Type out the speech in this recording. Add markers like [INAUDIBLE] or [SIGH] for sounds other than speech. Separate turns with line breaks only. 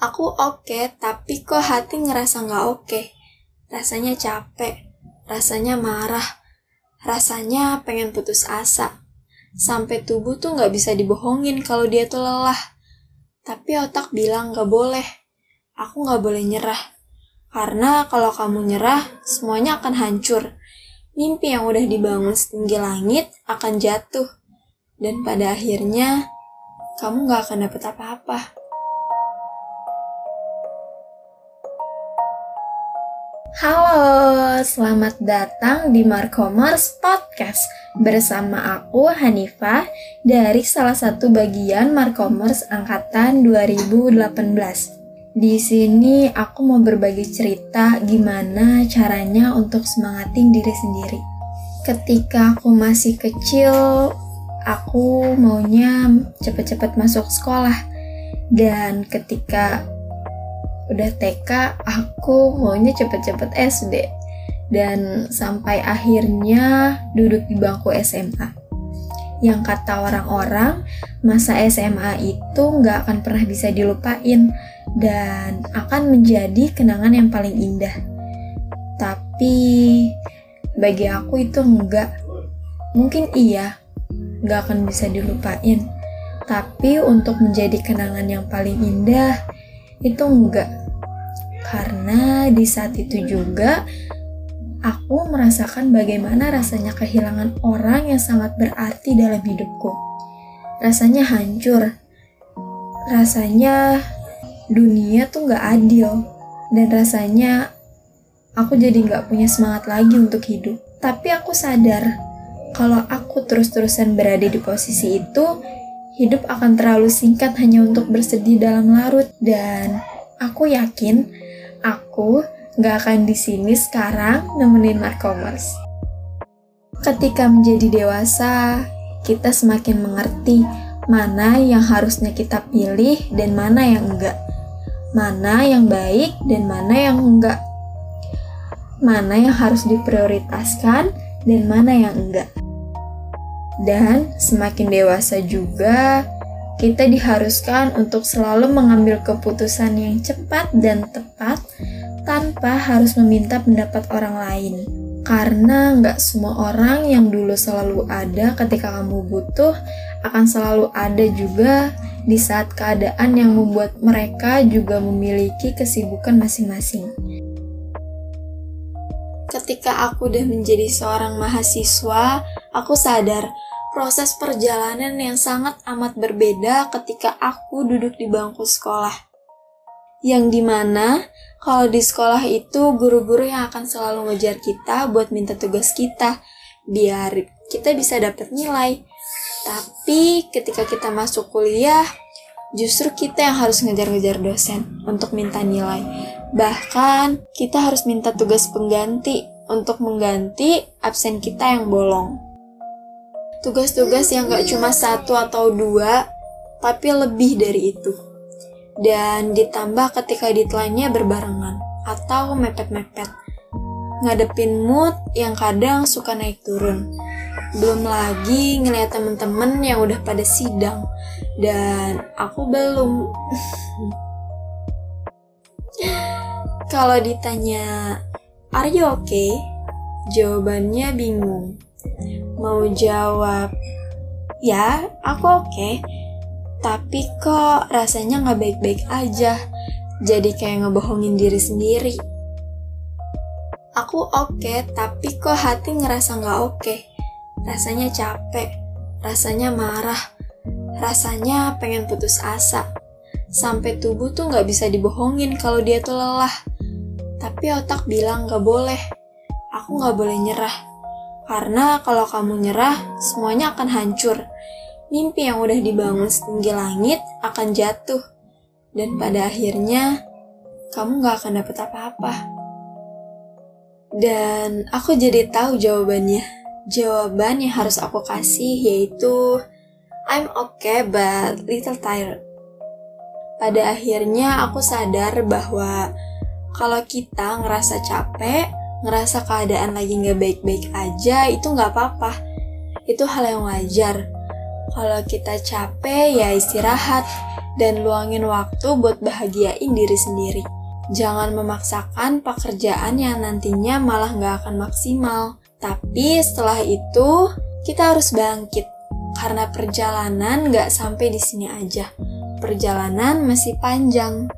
Aku oke, tapi kok hati ngerasa nggak oke. Rasanya capek, rasanya marah, rasanya pengen putus asa. Sampai tubuh tuh nggak bisa dibohongin kalau dia tuh lelah. Tapi otak bilang nggak boleh. Aku nggak boleh nyerah. Karena kalau kamu nyerah, semuanya akan hancur. Mimpi yang udah dibangun setinggi langit akan jatuh. Dan pada akhirnya, kamu gak akan dapet apa-apa.
Halo, selamat datang di Markomers Podcast bersama aku Hanifah dari salah satu bagian Markomers angkatan 2018. Di sini aku mau berbagi cerita gimana caranya untuk semangatin diri sendiri. Ketika aku masih kecil, aku maunya cepet-cepet masuk sekolah. Dan ketika udah TK aku maunya cepet-cepet SD dan sampai akhirnya duduk di bangku SMA yang kata orang-orang masa SMA itu nggak akan pernah bisa dilupain. Dan akan menjadi kenangan yang paling indah. Tapi bagi aku itu enggak mungkin iya nggak akan bisa dilupain. Tapi untuk menjadi kenangan yang paling indah itu enggak karena di saat itu juga aku merasakan bagaimana rasanya kehilangan orang yang sangat berarti dalam hidupku. Rasanya hancur, rasanya dunia tuh gak adil, dan rasanya aku jadi gak punya semangat lagi untuk hidup. Tapi aku sadar kalau aku terus-terusan berada di posisi itu, hidup akan terlalu singkat hanya untuk bersedih dalam larut dan aku yakin aku gak akan di sini sekarang nemenin Markomers. Ketika menjadi dewasa, kita semakin mengerti mana yang harusnya kita pilih dan mana yang enggak. Mana yang baik dan mana yang enggak. Mana yang harus diprioritaskan dan mana yang enggak. Dan semakin dewasa juga, kita diharuskan untuk selalu mengambil keputusan yang cepat dan tepat tanpa harus meminta pendapat orang lain. Karena nggak semua orang yang dulu selalu ada ketika kamu butuh akan selalu ada juga di saat keadaan yang membuat mereka juga memiliki kesibukan masing-masing.
Ketika aku udah menjadi seorang mahasiswa, aku sadar proses perjalanan yang sangat amat berbeda ketika aku duduk di bangku sekolah. Yang di mana, kalau di sekolah itu guru-guru yang akan selalu ngejar kita buat minta tugas kita, biar kita bisa dapat nilai. Tapi ketika kita masuk kuliah, justru kita yang harus ngejar-ngejar dosen untuk minta nilai. Bahkan, kita harus minta tugas pengganti untuk mengganti absen kita yang bolong tugas-tugas yang gak cuma satu atau dua, tapi lebih dari itu. Dan ditambah ketika deadline-nya berbarengan atau mepet-mepet. Ngadepin mood yang kadang suka naik turun. Belum lagi ngeliat temen-temen yang udah pada sidang. Dan aku belum. [LAUGHS] Kalau ditanya, are you okay? Jawabannya bingung mau jawab, ya aku oke, okay. tapi kok rasanya nggak baik-baik aja, jadi kayak ngebohongin diri sendiri. Aku oke, okay, tapi kok hati ngerasa nggak oke. Okay. Rasanya capek, rasanya marah, rasanya pengen putus asa. Sampai tubuh tuh nggak bisa dibohongin kalau dia tuh lelah. Tapi otak bilang nggak boleh. Aku nggak boleh nyerah karena kalau kamu nyerah, semuanya akan hancur. Mimpi yang udah dibangun setinggi langit akan jatuh. Dan pada akhirnya, kamu gak akan dapet apa-apa. Dan aku jadi tahu jawabannya. Jawaban yang harus aku kasih yaitu I'm okay but little tired. Pada akhirnya aku sadar bahwa kalau kita ngerasa capek, ngerasa keadaan lagi nggak baik-baik aja itu nggak apa-apa itu hal yang wajar kalau kita capek ya istirahat dan luangin waktu buat bahagiain diri sendiri. Jangan memaksakan pekerjaan yang nantinya malah nggak akan maksimal. Tapi setelah itu, kita harus bangkit. Karena perjalanan nggak sampai di sini aja. Perjalanan masih panjang.